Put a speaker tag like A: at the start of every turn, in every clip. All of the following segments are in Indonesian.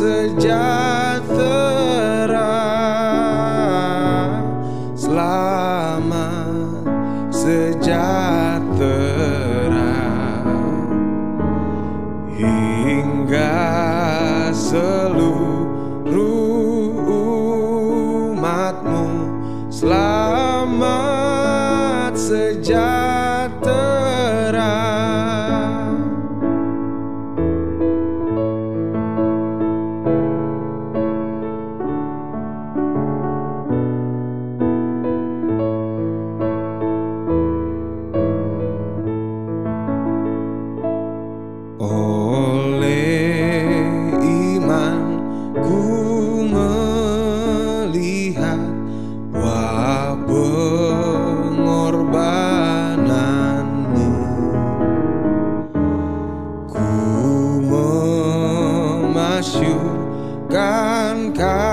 A: message sky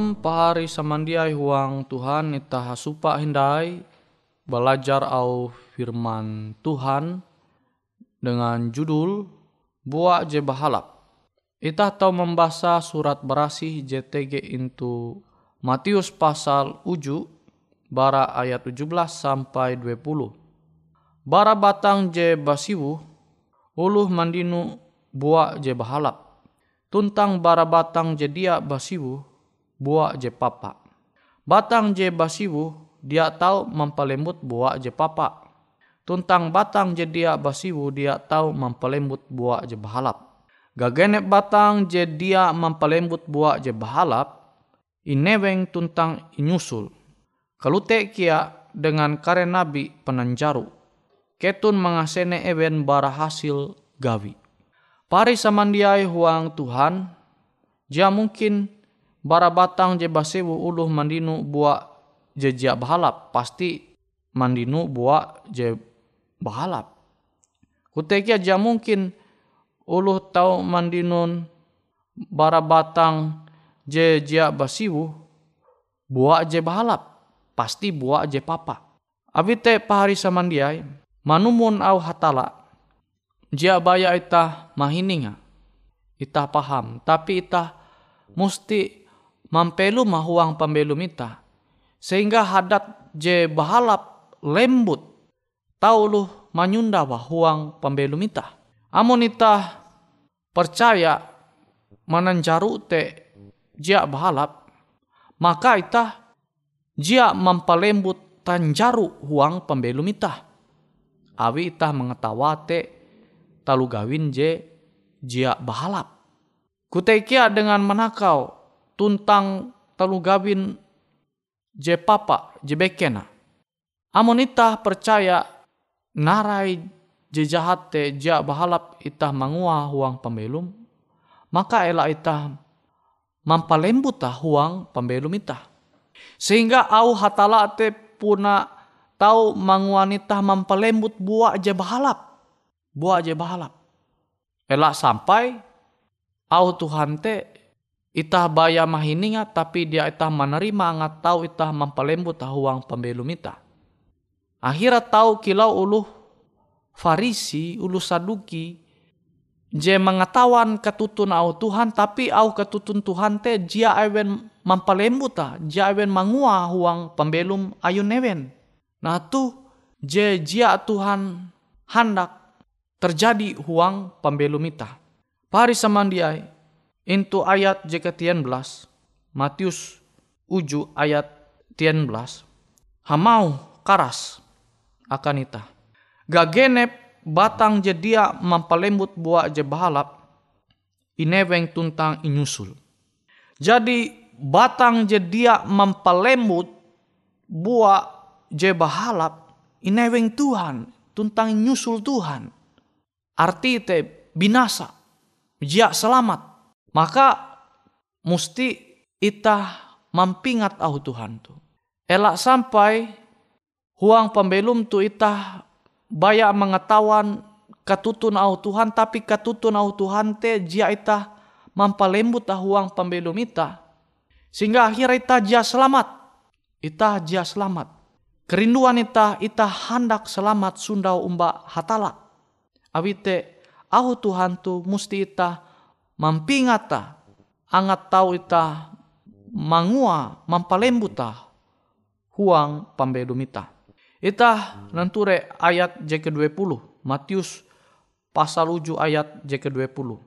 A: Shalom pahari samandiai huang Tuhan ita hasupa hindai belajar au firman Tuhan dengan judul Buat je bahalap. Ita tahu membaca surat berasih JTG into Matius pasal uju bara ayat 17 sampai 20. Bara batang je basiwu uluh mandinu buat je bahalap
B: tuntang bara batang je dia basiwu buah je papa. Batang je basiwu dia tahu mempelembut buah je papa. Tuntang batang je dia basiwu dia tahu mempelembut buah je bahalap. Gagenep batang je dia mempelembut buah je bahalap, ineweng tuntang inyusul. Kalute kia dengan kare nabi penanjaru. Ketun mengasene ewen bara hasil gawi. Pari samandiai huang Tuhan, jia mungkin bara batang je basewu uluh mandinu buah je jia bahalap. Pasti mandinu buah je bahalap. Kutekia jia mungkin uluh tau mandinun bara batang je jia basiwu buah je bahalap. Pasti buah je papa. Abite pahari samandiai, manumun au hatala Jia baya ita mahininga. Ita paham. Tapi ita musti mampelu mahuang pembelum ita. Sehingga hadat je bahalap lembut. Tauluh manyunda huang pembelum ita. Amun ita percaya mananjaru te jia bahalap. Maka ita jia mampalembut tanjaru huang pembelum ita. Awi ita mengetawa talu gawin je jia bahalap. Kutekia dengan menakau tuntang talu gawin je papa je bekena. Amun itah percaya narai je jahat te jia bahalap itah mangua huang pembelum, maka ela itah mampalembut huang pembelum itah. Sehingga au hatala te puna tau manguanita mampalembut buah je bahalap buat aja bahalap. Elak sampai au Tuhan te itah baya mahininga tapi dia itah menerima ngat tahu itah mampalembut tahuang pembelum itah. Akhirnya tahu kilau uluh Farisi, uluh Saduki, je mengetahuan ketutun au Tuhan tapi au ketutun Tuhan te jia ewen mampalembut ta, jia ewen mangua huang pembelum ayun newen. Nah tu je jia Tuhan hendak terjadi huang pembelumita. Pari samandiai, into ayat jika tian belas, Matius uju ayat tian belas, hamau karas akan ita. Gagenep batang jedia mampalembut buah je bahalap, ineweng tuntang inyusul. Jadi batang jedia mampalembut buah je bahalap, ineweng Tuhan, tuntang inyusul Tuhan arti te binasa, jia selamat. Maka musti itah mampingat au Tuhan tu. Elak sampai huang pembelum tu itah baya mengetahuan katutun au Tuhan tapi katutun au Tuhan te jia itah mampalembut huang pembelum itah. Sehingga akhirnya itah jia selamat. Itah jia selamat. Kerinduan itah, itah hendak selamat sundau umba hatala awite au Tuhan tu musti ita mampingata angat tau ita mangua mampalembuta huang pambedumita. Ita nanture ayat J ke-20 Matius pasal uju ayat J ke-20.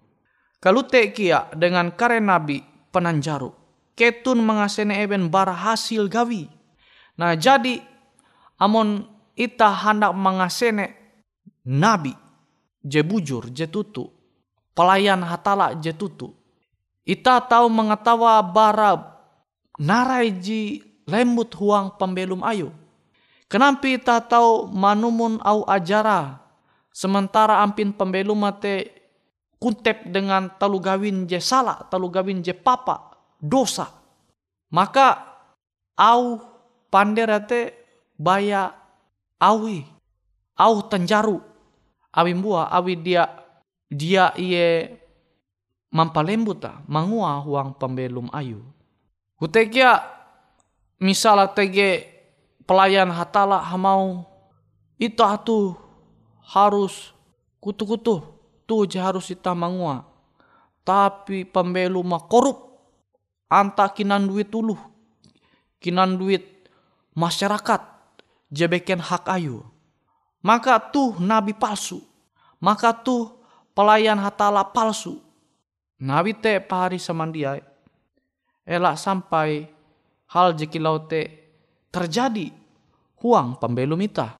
B: Kalute kia dengan kare nabi penanjaru ketun mengasene eben bara hasil gawi. Nah jadi amon ita hendak mengasene nabi je bujur, je tutu. Pelayan hatala je tutu. Ita tahu mengetawa bara narai ji lembut huang pembelum ayu. Kenapa ita tahu manumun au ajara sementara ampin pembelum mate kuntep dengan talu gawin je salah, talu gawin je papa, dosa. Maka au panderate baya awi, au tenjaru awi mbua awi dia dia iye mampalembuta mangua huang pembelum ayu. Kutekia misalnya tege pelayan hatala hamau itu atu harus kutu-kutu tu je harus kita mangua. Tapi pembelum mah korup anta kinan duit uluh kinan duit masyarakat jebeken hak ayu maka tuh nabi palsu. Maka tuh pelayan hatala palsu.
C: Nabi te pahari samandiai. Elak sampai hal jekilau te terjadi huang pembelum ita.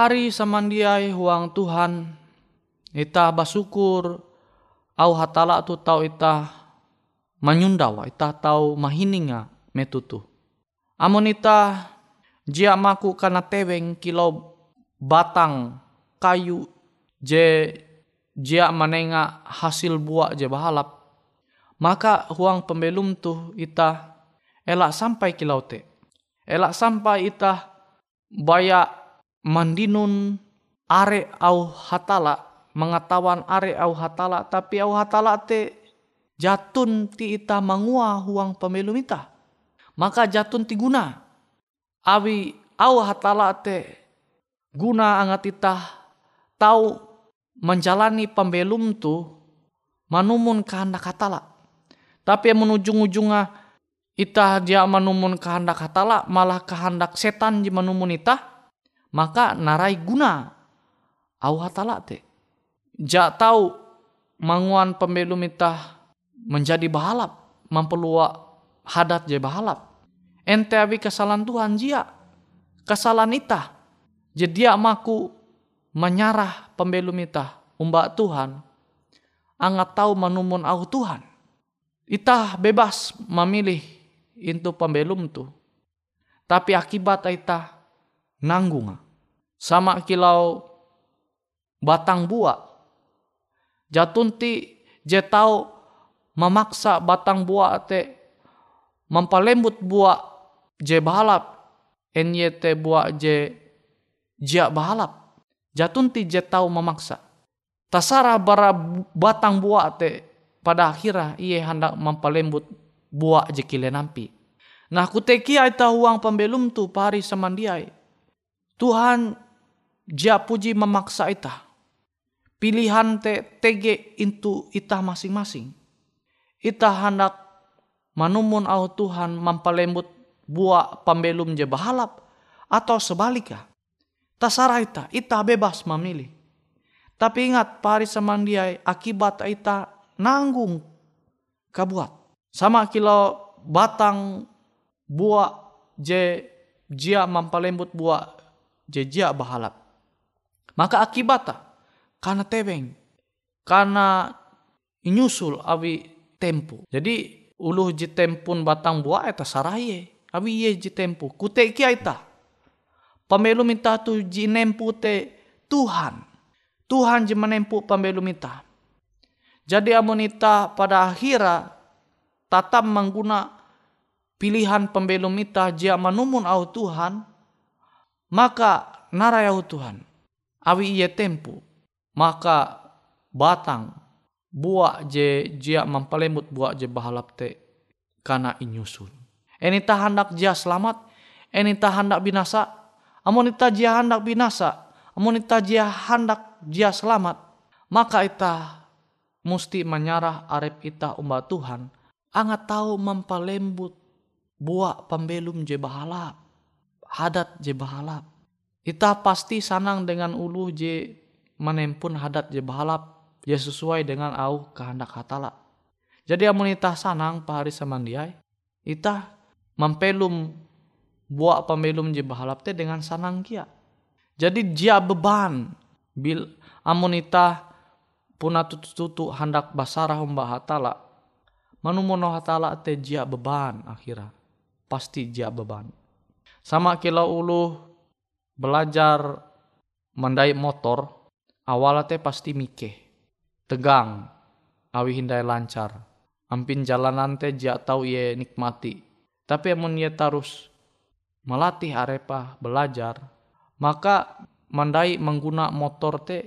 B: Pahari samandiai huang Tuhan, ita basukur au hatala tu tau ita manyundawa, ita tau mahininga metutu. Amun ita jia maku kana teweng kilau batang kayu je jia manenga hasil buah je bahalap. Maka huang pembelum tu ita elak sampai kilau te. Elak sampai ita baya mandinun are au hatala mengatawan are au hatala tapi au hatala te jatun ti ita mangua huang pembelum ita maka jatun ti guna. Awi au hatala te guna angat itah tahu menjalani pembelum tu manumun kehendak hatala. Tapi yang menujung-ujungnya itah dia manumun kehendak hatala malah kehendak setan di manumun itah maka narai guna au hatala te. Ja tahu manguan pembelum itah menjadi bahalap mempelua hadat je bahalap. Ente abi kesalahan Tuhan jia kesalahan itah jadi maku menyarah pembelum ita umbak Tuhan. Angat tahu manumun au Tuhan. Ita bebas memilih itu pembelum tu. Tapi akibat ita nanggung. Sama kilau batang buah. Jatunti je tahu memaksa batang buah te mempalembut buah je balap. NYT buah je jia bahalap. Jatun ti je tau memaksa. Tasara bara batang buah te pada akhirnya ia hendak mempalembut buah je kile nampi. Nah kuteki aita uang pembelum tu pari samandiai. Tuhan jia puji memaksa ita. Pilihan te tege itu ita masing-masing. Ita hendak manumun au Tuhan mempalembut buah pembelum je bahalap atau sebaliknya. Tasara ita, ita bebas memilih. Tapi ingat pari samandiai akibat ita nanggung kabuat. Sama kilo batang buah je jia mampalembut buah je jia bahalap. Maka akibatnya karena tebeng, karena inyusul awi tempu. Jadi uluh je tempun batang buah eta saraye, awi ye je tempu. Kuteki ita Pembelu minta tu ji nempu te Tuhan. Tuhan ji menempu pembelu minta. Jadi amonita pada akhirnya tatap mengguna pilihan pembelu minta jia manumun au Tuhan. Maka narayau Tuhan. Awi ia tempu. Maka batang buah je jia mampalembut buah je bahalap te karena inyusun. Ini tak hendak jia selamat, ini tak hendak binasa, Amun ita jia hendak binasa, amun ita jia hendak jia selamat, maka ita musti menyarah arep ita umba Tuhan, angat tahu mempalembut buah pembelum je bahalap, hadat je bahalap. Ita pasti sanang dengan ulu je menempun hadat je bahalap, je sesuai dengan au kehendak hatala. Jadi amun ita sanang pahari samandiai, ita mempelum buat pembelum je bahalap te dengan sanang kia. Jadi dia beban bil amonita puna tutu-tutu hendak basarah umba hatala. Manumono hatala te dia beban akhirnya. Pasti dia beban. Sama kilo ulu belajar mendai motor, awalnya te pasti mikeh. Tegang, awi hindai lancar. Ampin jalanan te dia tahu ye nikmati. Tapi amun ye tarus melatih arepa belajar maka mandai mengguna motor te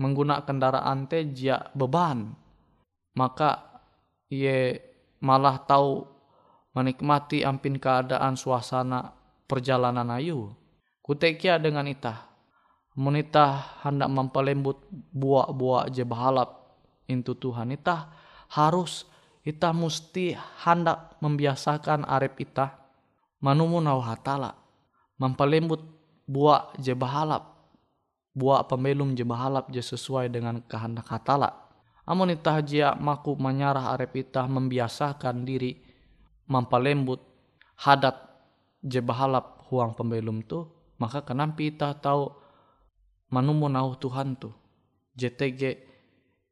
B: mengguna kendaraan te jia beban maka ye malah tahu menikmati ampin keadaan suasana perjalanan ayu. Kutekia dengan itah. Menitah hendak mempelembut buah-buah je bahalap intu Tuhan itah. Harus itah mesti hendak membiasakan arep itah. Manumu nau hatala. Mempelembut buah je bahalap buah pembelum je bahalap je sesuai dengan kehendak hatala. Amun itah jia maku menyarah arep itah membiasakan diri mempelembut hadat je bahalap huang pembelum tu maka kenapa kita tahu manumu nahu Tuhan tu. JTG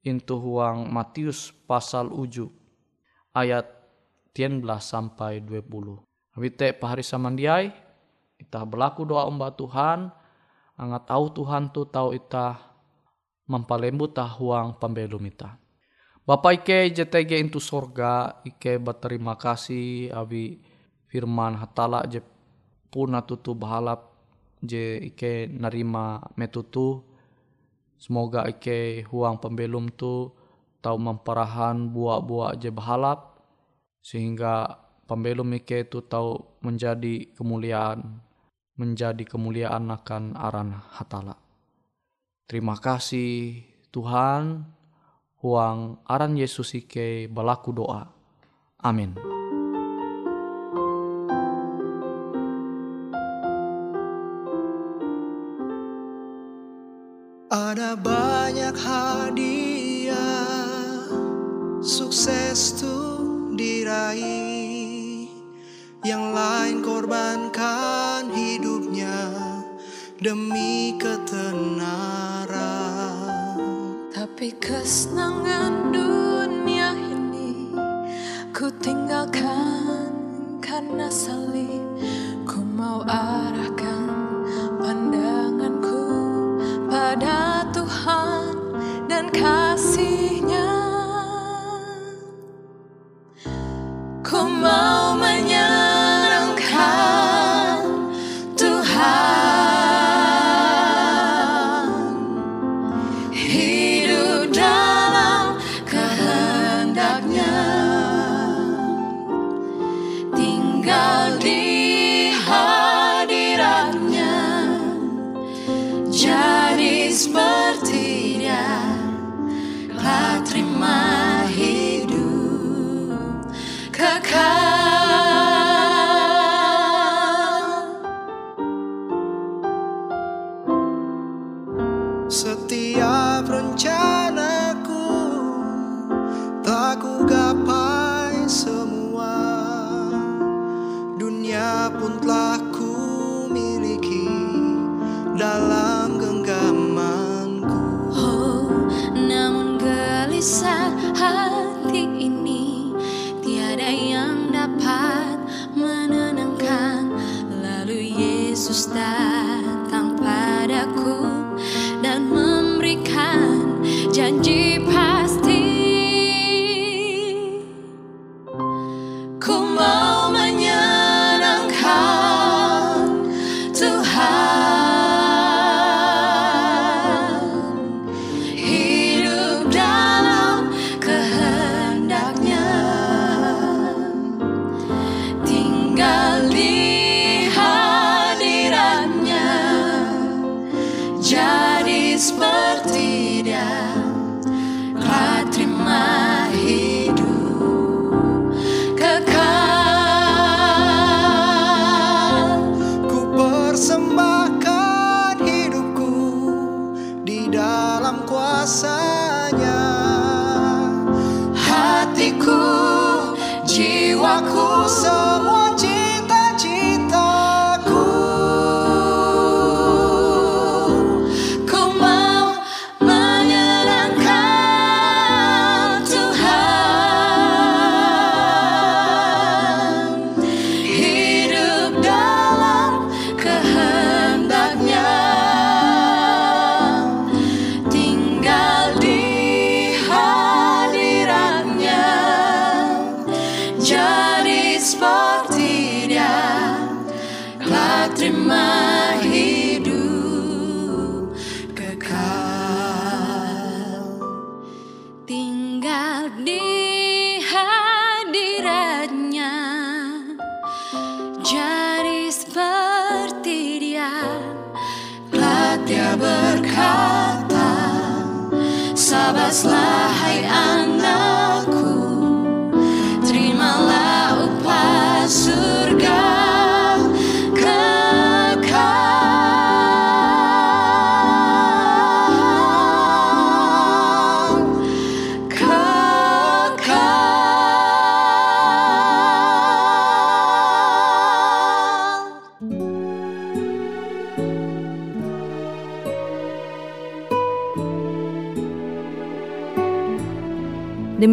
B: into huang Matius pasal uju ayat 13 sampai 20 Wite pahari samandiai kita berlaku doa umba Tuhan angat tahu Tuhan tu tahu ita mampalembu huang pembelum ita Bapak Ike JTG into sorga. Ike berterima kasih. Abi firman hatala je puna tutu bahalap je ike narima metutu. Semoga ike huang pembelum tu tau memparahan buah-buah je bahalap sehingga pembelum ike tu tau menjadi kemuliaan menjadi kemuliaan akan aran hatala. Terima kasih Tuhan huang aran Yesus ike balaku doa. Amin.
D: Ada banyak hadiah Sukses tuh diraih Yang lain korbankan hidupnya Demi ketenaran
E: Tapi kesenangan dunia ini Ku tinggalkan karena salib Ku mau arahkan someone Labas lahi anak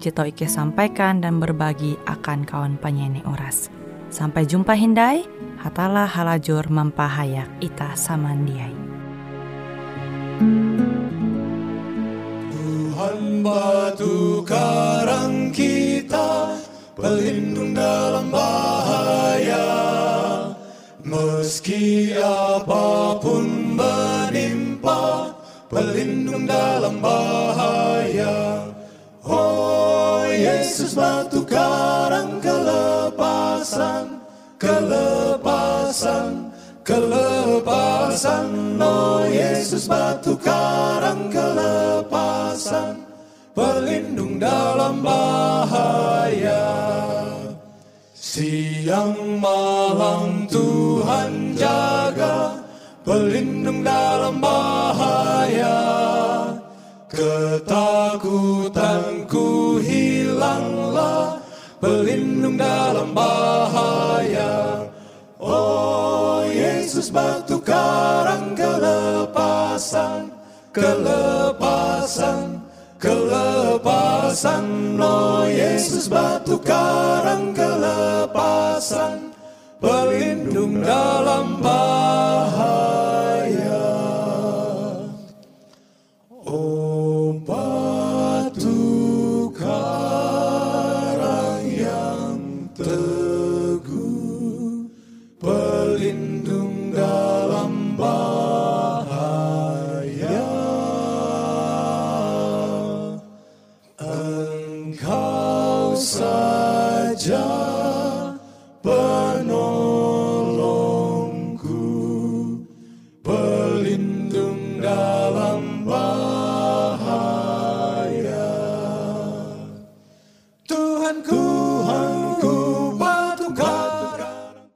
F: Jito Ike sampaikan dan berbagi akan kawan penyanyi Uras. Sampai jumpa Hindai, hatalah halajur mempahayak ita samandiai.
D: Tuhan batu karang kita Pelindung dalam bahaya Meski apa pun menimpa Pelindung dalam bahaya Yesus batu karang kelepasan Kelepasan Kelepasan. Oh Yesus batu karang kelepasan Pelindung dalam bahaya. Siang malam Tuhan jaga Pelindung dalam bahaya. Ketakutanku Pelindung dalam bahaya. Oh Yesus batu karang kelepasan Kelepasan Kelepasan. Oh Yesus batu karang kelepasan Pelindung dalam bahaya